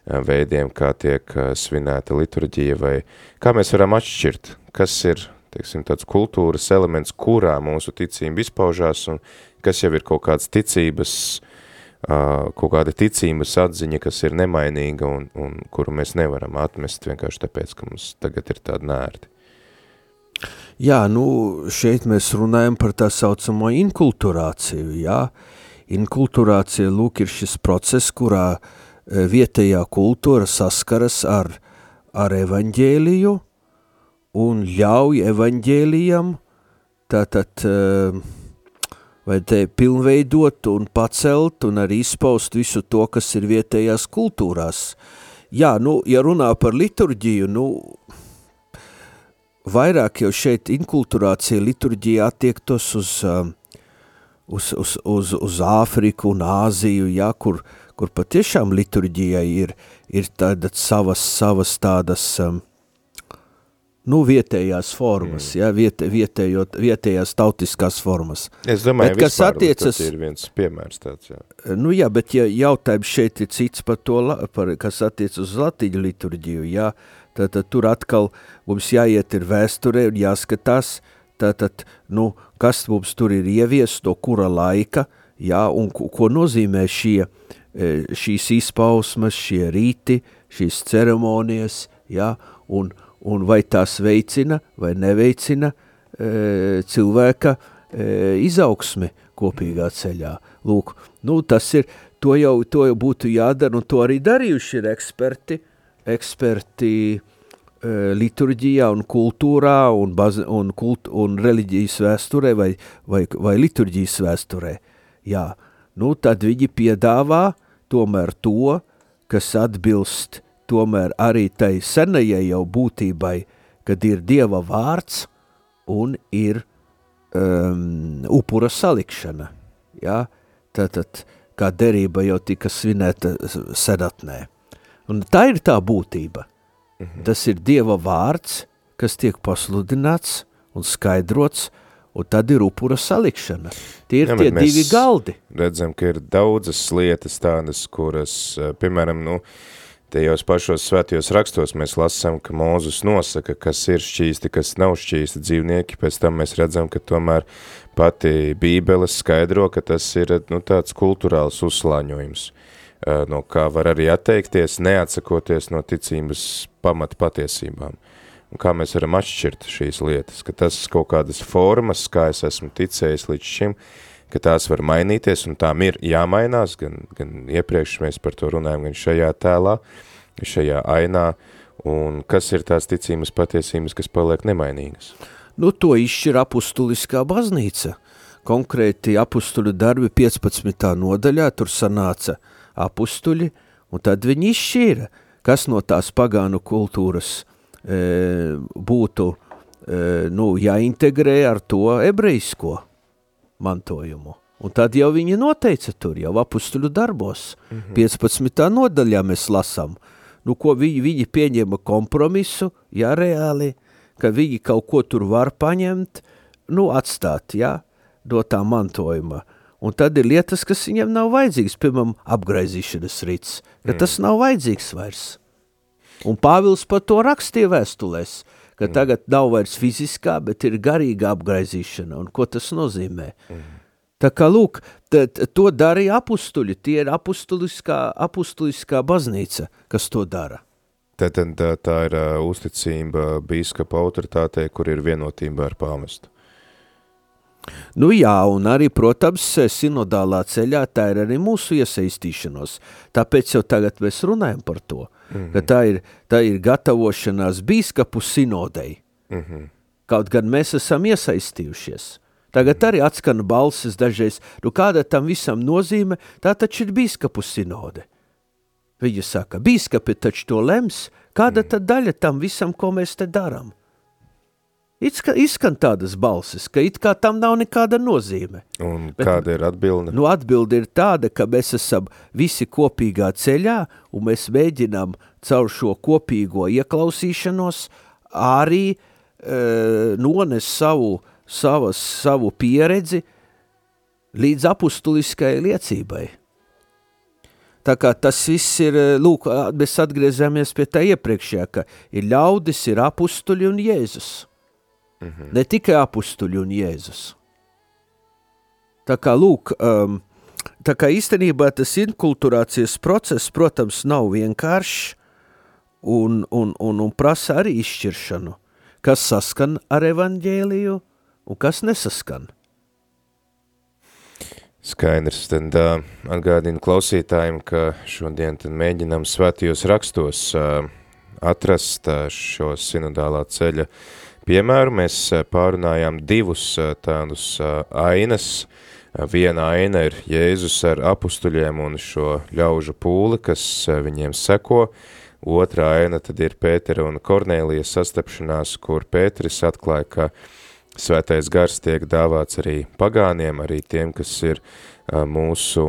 veidiem, kā tiek svinēta liturģija, vai kā mēs varam atšķirt, kas ir, teiksim, tāds kultūras elements, kurā mūsu ticība izpaužās, un kas jau ir kaut kāds ticības uh, kaut kāda ticības atziņa, kas ir nemainīga un, un kuru mēs nevaram atmest vienkārši tāpēc, ka mums tagad ir tāda nērti. Jā, nu, šeit mēs runājam par tā saucamo inkulturāciju, jā. Inkulturācija, lūk, ir šis process, kurā vietējā kultūra saskaras ar, ar evaņģēliju un ļauj evaņģēlijam tātad, e, vai te pilnveidot un pacelt un arī izpaust visu to, kas ir vietējās kultūrās. Jā, nu, ja runā par liturģiju, nu, vairāk jau šeit inkulturācija liturģija attiektos uz, um, uz, uz, uz, uz Āfriku un Āziju, ja, kur, kur patiešām liturģijai ir, ir tādas savas, savas tādas, um, nu, vietējās formas, mm. ja, viet, vietējo, vietējās tautiskās formas. Es domāju, bet, kas attiecas, ir viens piemērs tāds, jā. Nu jā, bet ja jautājums šeit ir cits par to, par, kas attiec uz latiņu liturģiju, jā, Tātad tur atkal mums jāiet ir vēsturē un jāskatās, tātad, nu, kas mums tur ir ievies, no kura laika, jā, un ko, ko nozīmē šie, e, šīs izpausmes, šie rīti, šīs ceremonijas, jā, un, un vai tās veicina vai neveicina e, cilvēka e, izaugsmi kopīgā ceļā. Lūk, nu, tas ir, to jau, to jau būtu jādara, un to arī darījuši ir eksperti, eksperti uh, liturģijā un kultūrā un, baz, un, kult, un reliģijas vēsturē vai, vai, vai liturģijas vēsturē. Jā, nu tad viņi piedāvā tomēr to, kas atbilst tomēr arī tai senajai jau būtībai, kad ir Dieva vārds un ir um, upura salikšana. Jā, tātad, kā derība jau tika svinēta senatnē. Un tā ir tā būtība. Mhm. Tas ir Dieva vārds, kas tiek pasludināts un skaidrots, un tad ir upura salikšana. Tie ir Jā, tie divi galdi. Redzam, ka ir daudzas lietas tādas, kuras, eh, piemēram, nu, tajos pašos svētajos rakstos mēs lasām, ka Mūzus nosaka, kas ir šķīsti, kas nav šķīsti dzīvnieki, pēc tam mēs redzam, ka tomēr pati Bībele skaidro, ka tas ir nu, tāds kulturāls uzslāņojums. No kā var arī atteikties, neatsakoties no ticības pamata patiesībām. Un kā mēs varam atšķirt šīs lietas, ka tas kaut kādas formas, kā es esmu ticējis līdz šim, ka tās var mainīties un tām ir jāmainās, gan, gan iepriekš mēs par to runājam, gan šajā tēlā, šajā ainā, un kas ir tās ticības patiesības, kas paliek nemainīgas. Nu, to izšķir apustuliskā baznīca. Konkrēti apustuļu darbi 15. nodaļā tur sanāca – apustuļi, un tad viņi izšķīra, kas no tās pagānu kultūras e, būtu e, nu, jāintegrē ar to ebreisko mantojumu. Un tad jau viņi noteica tur, jau apustuļu darbos. Mm -hmm. 15. nodaļā mēs lasām, nu, ko viņi, viņi pieņēma kompromisu, jā, reāli, ka viņi kaut ko tur var paņemt, nu, atstāt, jā, no tā mantojuma. Un tad ir lietas, kas viņam nav vajadzīgas, piemēram, apgraizīšanas rīts, ka mm. tas nav vajadzīgs vairs. Un Pāvils par to rakstīja vēstulēs, ka mm. tagad nav vairs fiziskā, bet ir garīga apgraizīšana, un ko tas nozīmē. Mm. Tā kā, lūk, tad, to darīja apustuļi, tie ir apustuliskā, apustuliskā baznīca, kas to dara. Tad tā, tā ir uh, uzticība bīskapa autoritātei, kur ir vienotība ar pāvestu. Nu jā, un arī, protams, sinodālā ceļā tā ir arī mūsu iesaistīšanos. Tāpēc jau tagad mēs runājam par to, mm -hmm. ka tā ir, tā ir gatavošanās bīskapu sinodei. Mm -hmm. Kaut gan mēs esam iesaistījušies. Tagad mm -hmm. arī atskan balsis dažreiz, nu kāda tam visam nozīme, tā taču ir bīskapu sinode. Viņa saka, bīskapi taču to lems, kāda mm -hmm. tad daļa tam visam, ko mēs te darām? Izskan, izskan tādas balsis, ka it kā tam nav nekāda nozīme. Un Bet, kāda ir atbilde? Nu, atbilde ir tāda, ka mēs esam visi kopīgā ceļā, un mēs mēģinām caur šo kopīgo ieklausīšanos arī e, nones savu, savas, savu pieredzi līdz apustuliskai liecībai. Tā kā tas viss ir, e, lūk, mēs atgriezāmies pie tā iepriekšējā, ka ir ļaudis, ir apustuļi un Jēzus. -hmm. Ne tikai apustuļi un Jēzus. Tā kā, lūk, um, tā kā īstenībā tas inkulturācijas process, protams, nav vienkāršs un, un, un, un prasa arī izšķiršanu, kas saskan ar evaņģēliju un kas nesaskan. Skaidrs, tad uh, atgādinu klausītājiem, ka šodien tad mēģinām svētījos rakstos uh, atrast uh, šo sinodālā ceļa piemēru. Mēs uh, pārunājām divus uh, tādus uh, ainas. Uh, viena aina ir Jēzus ar apustuļiem un šo ļaužu pūli, kas uh, viņiem seko. Otra aina tad ir Pētera un Kornēlijas sastapšanās, kur Pēteris atklāja, ka Svētais gars tiek dāvāts arī pagāniem, arī tiem, kas ir uh, mūsu,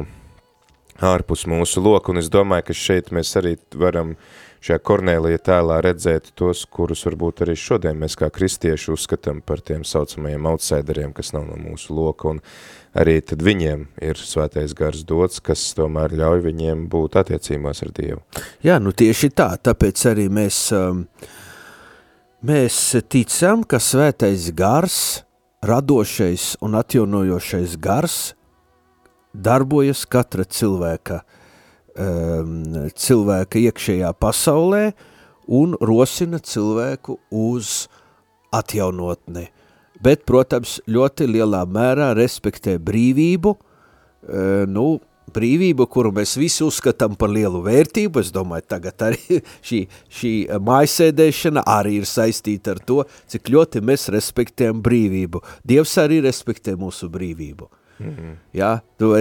ārpus mūsu loku, un es domāju, ka šeit mēs arī varam šajā Kornēlija tēlā redzēt tos, kurus varbūt arī šodien mēs kā kristieši uzskatām par tiem saucamajiem outsideriem, kas nav no mūsu loka, un arī tad viņiem ir svētais gars dots, kas tomēr ļauj viņiem būt attiecībās ar Dievu. Jā, nu tieši tā, tāpēc arī mēs... Um, Mēs ticam, ka svētais gars, radošais un atjaunojošais gars darbojas katra cilvēka, um, cilvēka iekšējā pasaulē un rosina cilvēku uz atjaunotni. Bet, protams, ļoti lielā mērā respektē brīvību, uh, nu, brīvību, kuru mēs visi uzskatām par lielu vērtību. Es domāju, tagad arī <laughs> šī, šī mājasēdēšana arī ir saistīta ar to, cik ļoti mēs respektējam brīvību. Dievs arī respektē mūsu brīvību. Mm -hmm. Jā, tu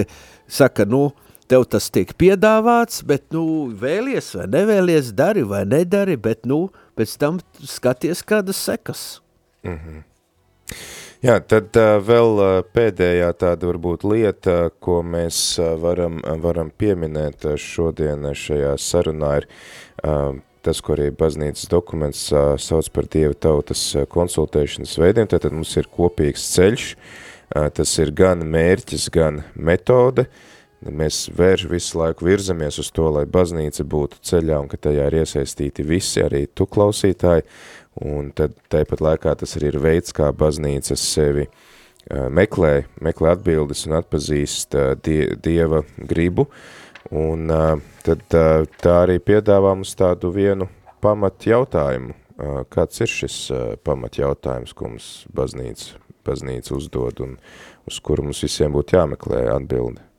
saka, nu, tev tas tiek piedāvāts, bet, nu, vēlies vai nevēlies, dari vai nedari, bet, nu, pēc tam skaties kādas sekas. Mm -hmm. Jā, tad uh, vēl uh, pēdējā tāda varbūt lieta, ko mēs uh, varam, varam pieminēt šodien šajā sarunā ir uh, tas, ko arī baznīcas dokuments uh, sauc par Dieva tautas konsultēšanas veidiem, tātad mums ir kopīgs ceļš, uh, tas ir gan mērķis, gan metode, mēs vērš visu laiku virzamies uz to, lai baznīca būtu ceļā un ka tajā ir iesaistīti visi, arī tu klausītāji, un tad tāpat laikā tas arī ir veids, kā baznīca sevi meklē, meklē atbildes un atpazīst die, Dieva gribu, un tad tā arī piedāvā mums tādu vienu pamat jautājumu. Kāds ir šis pamat jautājums, ko mums baznīca, baznīca uzdod un uz kuru mums visiem būtu jāmeklē atbildi?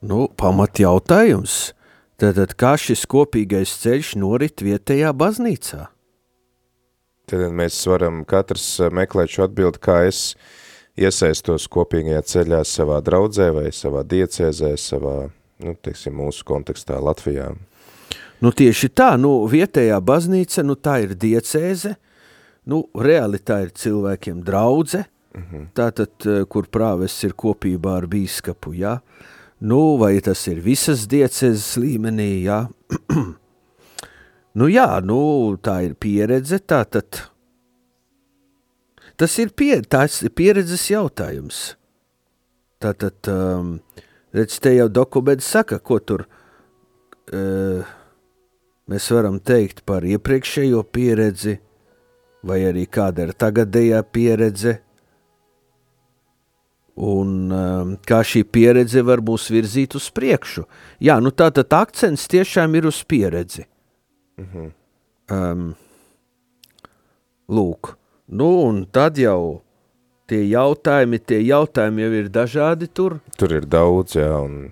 Nu, pamat jautājums – Tātad, kā šis kopīgais ceļš norit vietējā baznīcā? Tad mēs varam katrs eh, meklēt šo atbildi, kā es iesaistos kopīgajā ceļā savā draudzē vai savā diecēzē, savā, nu, teiksim, mūsu kontekstā Latvijā. Nu, tieši tā, nu, vietējā baznīca, nu, tā ir diecēze, nu, reali tā ir cilvēkiem draudze, mhm. tātad, eh, kur prāves ir kopībā ar bīskapu, jā, ja? Nu, vai tas ir visas diecezes līmenī, jā. <clears throat> nu, jā, nu, tā ir pieredze, tā tad. Tas ir, pie, tas ir pieredzes jautājums. Tātad, um, redz, te jau dokuments saka, ko tur uh, mēs varam teikt par iepriekšējo pieredzi, vai arī kāda ir tagadējā pieredze, un um, kā šī pieredze var mūs virzīt uz priekšu. Jā, nu tātad akcents tiešām ir uz pieredzi. Mm -hmm. um, lūk, nu un tad jau tie jautājumi, tie jautājumi jau ir dažādi tur. Tur ir daudz, jā, un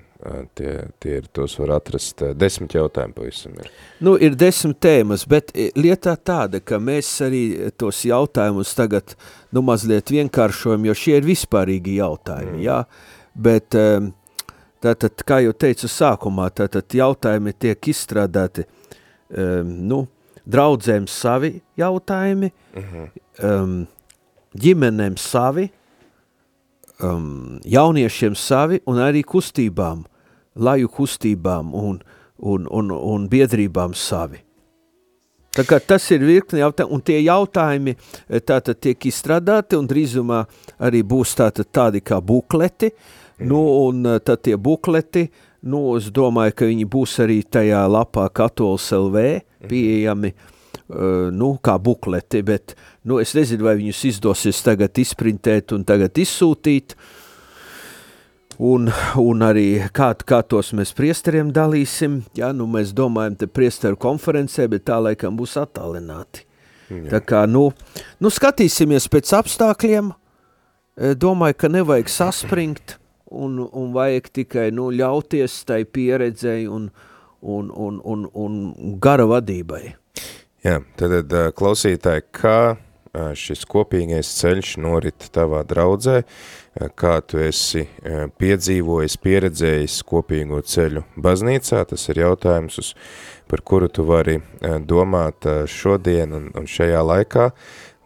Tie, tie ir, tos var atrast, desmit jautājumi pavisam ir. Nu, ir desmit tēmas, bet lietā tāda, ka mēs arī tos jautājumus tagad, nu, mazliet vienkāršojam, jo šie ir vispārīgi jautājumi, mm. jā, bet tātad, kā jau teicu sākumā, tātad jautājumi tiek izstrādāti, nu, draudzēm savi jautājumi, mm -hmm. ģimenēm savi, um, jauniešiem savi un arī kustībām, laju kustībām un, un, un, un biedrībām savi. Tā kā tas ir virkni jautājumi, un tie jautājumi eh, tātad tiek izstrādāti, un drīzumā arī būs tātad tādi kā bukleti, nu, un eh, tad tie bukleti, nu, es domāju, ka viņi būs arī tajā lapā Katols LV pieejami, uh, nu, kā bukleti, bet Nu, es nezinu, vai viņus izdosies tagad izprintēt un tagad izsūtīt. un, un arī kā, kā tos mēs priesteriem dalīsim. Ja, nu, mēs domājam, te priesteru konferencē, bet tā laikam būs attālināti. Jā. Tā kā, nu, nu, skatīsimies pēc apstākļiem. E, domāju, ka nevajag saspringt un, un vajag tikai nu, ļauties tai pieredzei un, un, un, un, un gara vadībai. Jā, tad, klausītāji, kā šis kopīgais ceļš norit tavā draudzē, kā tu esi piedzīvojis, pieredzējis kopīgo ceļu baznīcā, tas ir jautājums, uz, par kuru tu vari domāt šodien un, un šajā laikā,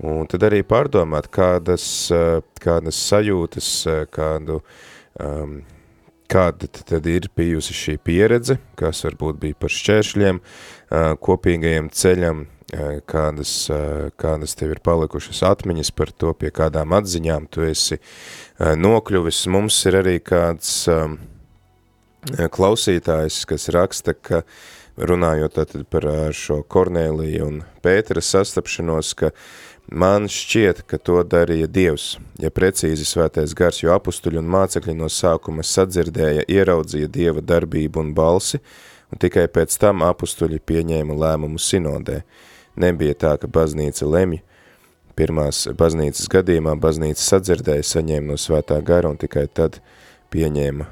un tad arī pārdomāt, kādas, kādas sajūtas, kādu, um, kāda tad ir bijusi šī pieredze, kas varbūt bija par šķēršļiem, kopīgajiem ceļam, kādas, kādas tev ir palikušas atmiņas par to, pie kādām atziņām tu esi nokļuvis. Mums ir arī kāds klausītājs, kas raksta, ka runājot tātad par šo Kornēliju un Pētera sastapšanos, ka man šķiet, ka to darīja Dievs, ja precīzi svētais gars, jo apustuļi un mācekļi no sākuma sadzirdēja, ieraudzīja Dieva darbību un balsi, un tikai pēc tam apustuļi pieņēma lēmumu sinodē. Nebija tā, ka baznīca lemj. Pirmās baznīcas gadījumā baznīca sadzirdēja, saņēma no svētā gara un tikai tad pieņēma,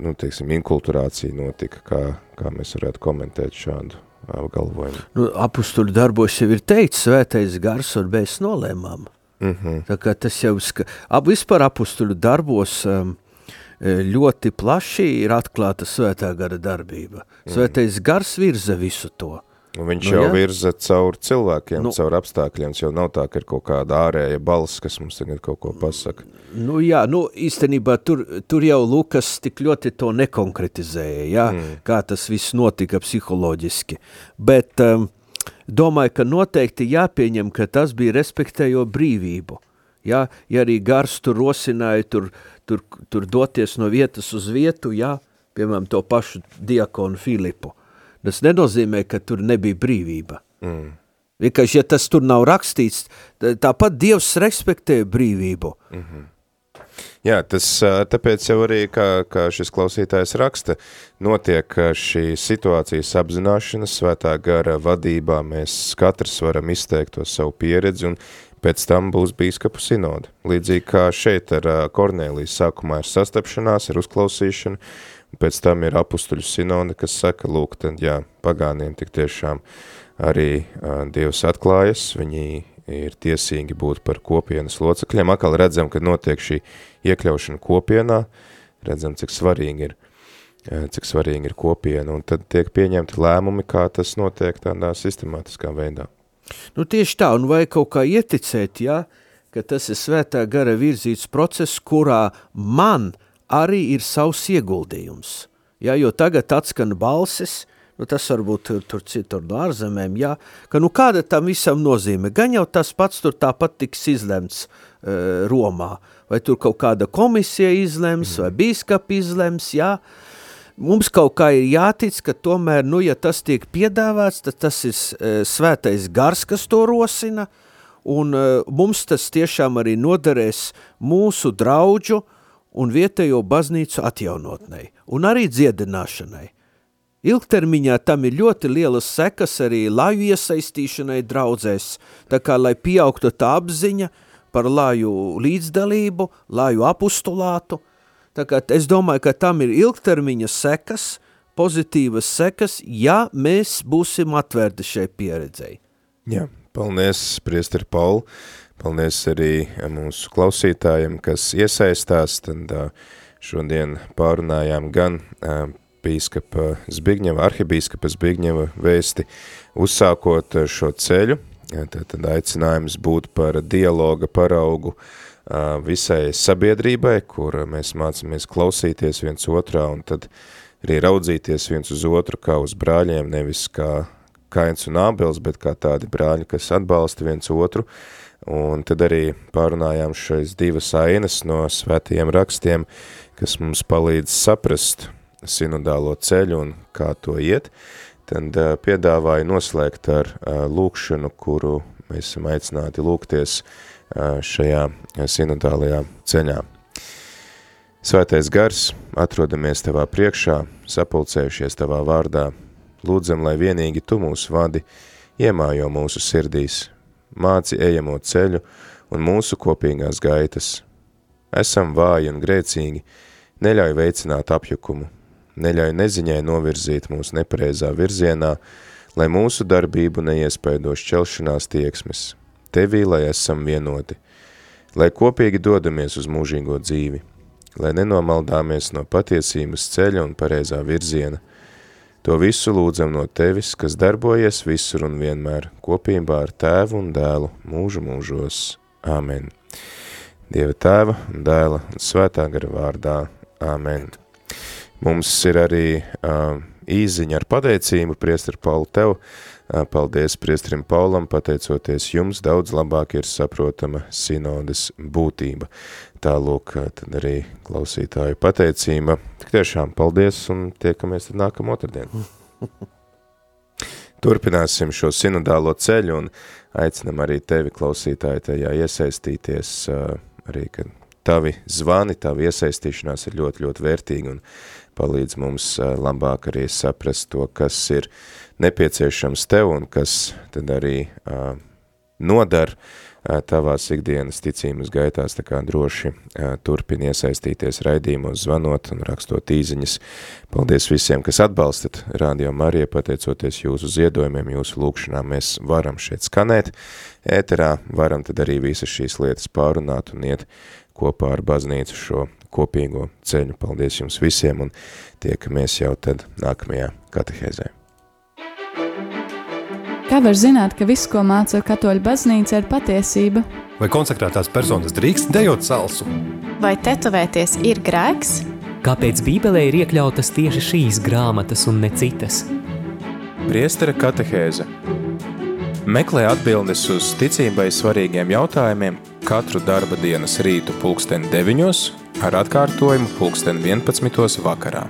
nu, teiksim, inkulturācija notika, kā, kā mēs varētu komentēt šādu apgalvojumu. Nu, apustuļu darbos jau ir teikts, svētais gars un mēs nolēmām. Mm -hmm. Tā kā tas jau, vispār apustuļu darbos um, ļoti plaši ir atklāta svētā gara darbība. Svētais mm. gars virza visu to. Un viņš nu, jau jā. virza caur cilvēkiem, nu, caur apstākļiem, jau nav tā, ka ir kaut kāda ārēja balss, kas mums tagad kaut ko pasaka. Nu jā, nu īstenībā tur, tur jau Lukas tik ļoti to nekonkretizēja, jā, mm. kā tas viss notika psiholoģiski, bet um, domāju, ka noteikti jāpieņem, ka tas bija respektējo brīvību, jā, ja arī gars tur rosināja tur, tur, tur doties no vietas uz vietu, jā, piemēram, to pašu diakonu Filipu, Tas nenozīmē, ka tur nebija brīvība. Mm. Vienkārši, ja tas tur nav rakstīts, tāpat Dievs respektē brīvību. Mm -hmm. Jā, tas tāpēc jau arī, kā, kā šis klausītājs raksta, notiek šī situācijas apzināšana svētā gara vadībā. Mēs katrs varam izteikt to savu pieredzi un pēc tam būs bīskapu sinoda. Līdzīgi kā šeit ar Kornēlijas sākumā ir sastapšanās, ir uzklausīšana, Pēc tam ir apustuļu sinode, kas saka, lūk, tad jā, pagāniem tik tiešām arī uh, Dievs atklājas, viņi ir tiesīgi būt par kopienas locekļiem. Akal redzam, kad notiek šī iekļaušana kopienā, redzam, cik svarīgi ir, cik svarīgi ir kopiena, un tad tiek pieņemti lēmumi, kā tas notiek tādā sistemātiskā veidā. Nu tieši tā, un vai kaut kā ieticēt, ja, ka tas ir svētā gara virzīts process, kurā man – arī ir savs ieguldījums. Ja, jo tagad atskan balsis, nu tas varbūt tur, tur citur no ārzemēm, ja, ka nu kāda tam visam nozīme, gan jau tas pats tur tāpat tiks izlemts uh, Romā, vai tur kaut kāda komisija izlems, vai bīskapi izlems, ja, mums kaut kā ir jātic, ka tomēr, nu, ja tas tiek piedāvāts, tad tas ir uh, svētais gars, kas to rosina, un uh, mums tas tiešām arī noderēs mūsu draudžu, un vietējo baznīcu atjaunotnei un arī dziedināšanai. Ilgtermiņā tam ir ļoti lielas sekas arī laju iesaistīšanai draudzēs, tā kā lai pieaugtu tā apziņa par laju līdzdalību, laju apustulātu, es domāju, ka tam ir ilgtermiņa sekas, pozitīvas sekas, ja mēs būsim atvērti šai pieredzei. Jā, paldies, priesteri Pauli. Paldies arī mūsu klausītājiem, kas iesaistās. Tad šodien pārunājām gan bīskapa Zbigņeva, arhibīskapa Zbigņeva vēsti, uzsākot šo ceļu. Tad, tad aicinājums būt par dialoga paraugu visai sabiedrībai, kur mēs mācāmies klausīties viens otrā un tad arī raudzīties viens uz otru kā uz brāļiem, nevis kā Kains un Ābels, bet kā tādi brāļi, kas atbalsta viens otru. Un tad arī pārunājām šais divas ainas no svētajiem rakstiem, kas mums palīdz saprast sinodālo ceļu un kā to iet. Tad piedāvāju noslēgt ar lūkšanu, kuru mēs esam aicināti lūgties šajā sinodālajā ceļā. Svētais gars, atrodamies Tavā priekšā, sapulcējušies Tavā vārdā, lūdzam, lai vienīgi Tu mūs vadi, iemājo mūsu sirdīs, māci ejamo ceļu un mūsu kopīgās gaitas. Esam vāji un grēcīgi, neļauj veicināt apjukumu, neļauj neziņai novirzīt mūs nepareizā virzienā, lai mūsu darbību neiespaido šķelšanās tieksmes, Tevī, lai esam vienoti, lai kopīgi dodamies uz mūžīgo dzīvi, lai nenomaldāmies no patiesības ceļa un pareizā virziena. To visu lūdzam no Tevis, kas darbojies visur un vienmēr, kopībā ar Tēvu un Dēlu mūžu mūžos. Āmen. Dieva Tēva un Dēla un Svētā gara vārdā. Āmen. Mums ir arī uh, īziņa ar pateicību, priestri Pauli, tev. Uh, paldies priestrim Paulam, pateicoties jums, daudz labāk ir saprotama sinodes būtība. Tālūk, tad arī klausītāju pateicība. Tik tiešām paldies un tiekamies tad nākam otrdien. <laughs> Turpināsim šo sinodālo ceļu un aicinam arī tevi klausītāji tajā iesaistīties, arī, kad tavi zvani, tavi iesaistīšanās ir ļoti, ļoti vērtīgi un palīdz mums labāk arī saprast to, kas ir nepieciešams tev un kas tad arī uh, nodara tavās ikdienas ticības gaitās, tā kā droši turpini iesaistīties raidījumos, zvanot un rakstot īziņas. Paldies visiem, kas atbalstat Radio Marija, pateicoties jūsu ziedojumiem, jūsu lūkšanām, mēs varam šeit skanēt ēterā, varam tad arī visas šīs lietas pārunāt un iet kopā ar baznīcu šo kopīgo ceļu. Paldies jums visiem un tiekamies jau tad nākamajā katehēzē. Kā var zināt, ka viss, ko māca katoļu baznīca, ir patiesība? Vai konsekrētās personas drīkst dejot salsu? Vai tetovēties ir grēks? Kāpēc Bībelē ir iekļautas tieši šīs grāmatas un ne citas? Priestera katehēze Meklē atbildes uz ticībai svarīgiem jautājumiem katru darba dienas rītu pulksteni 9 ar atkārtojumu pulksteni 11 vakarā.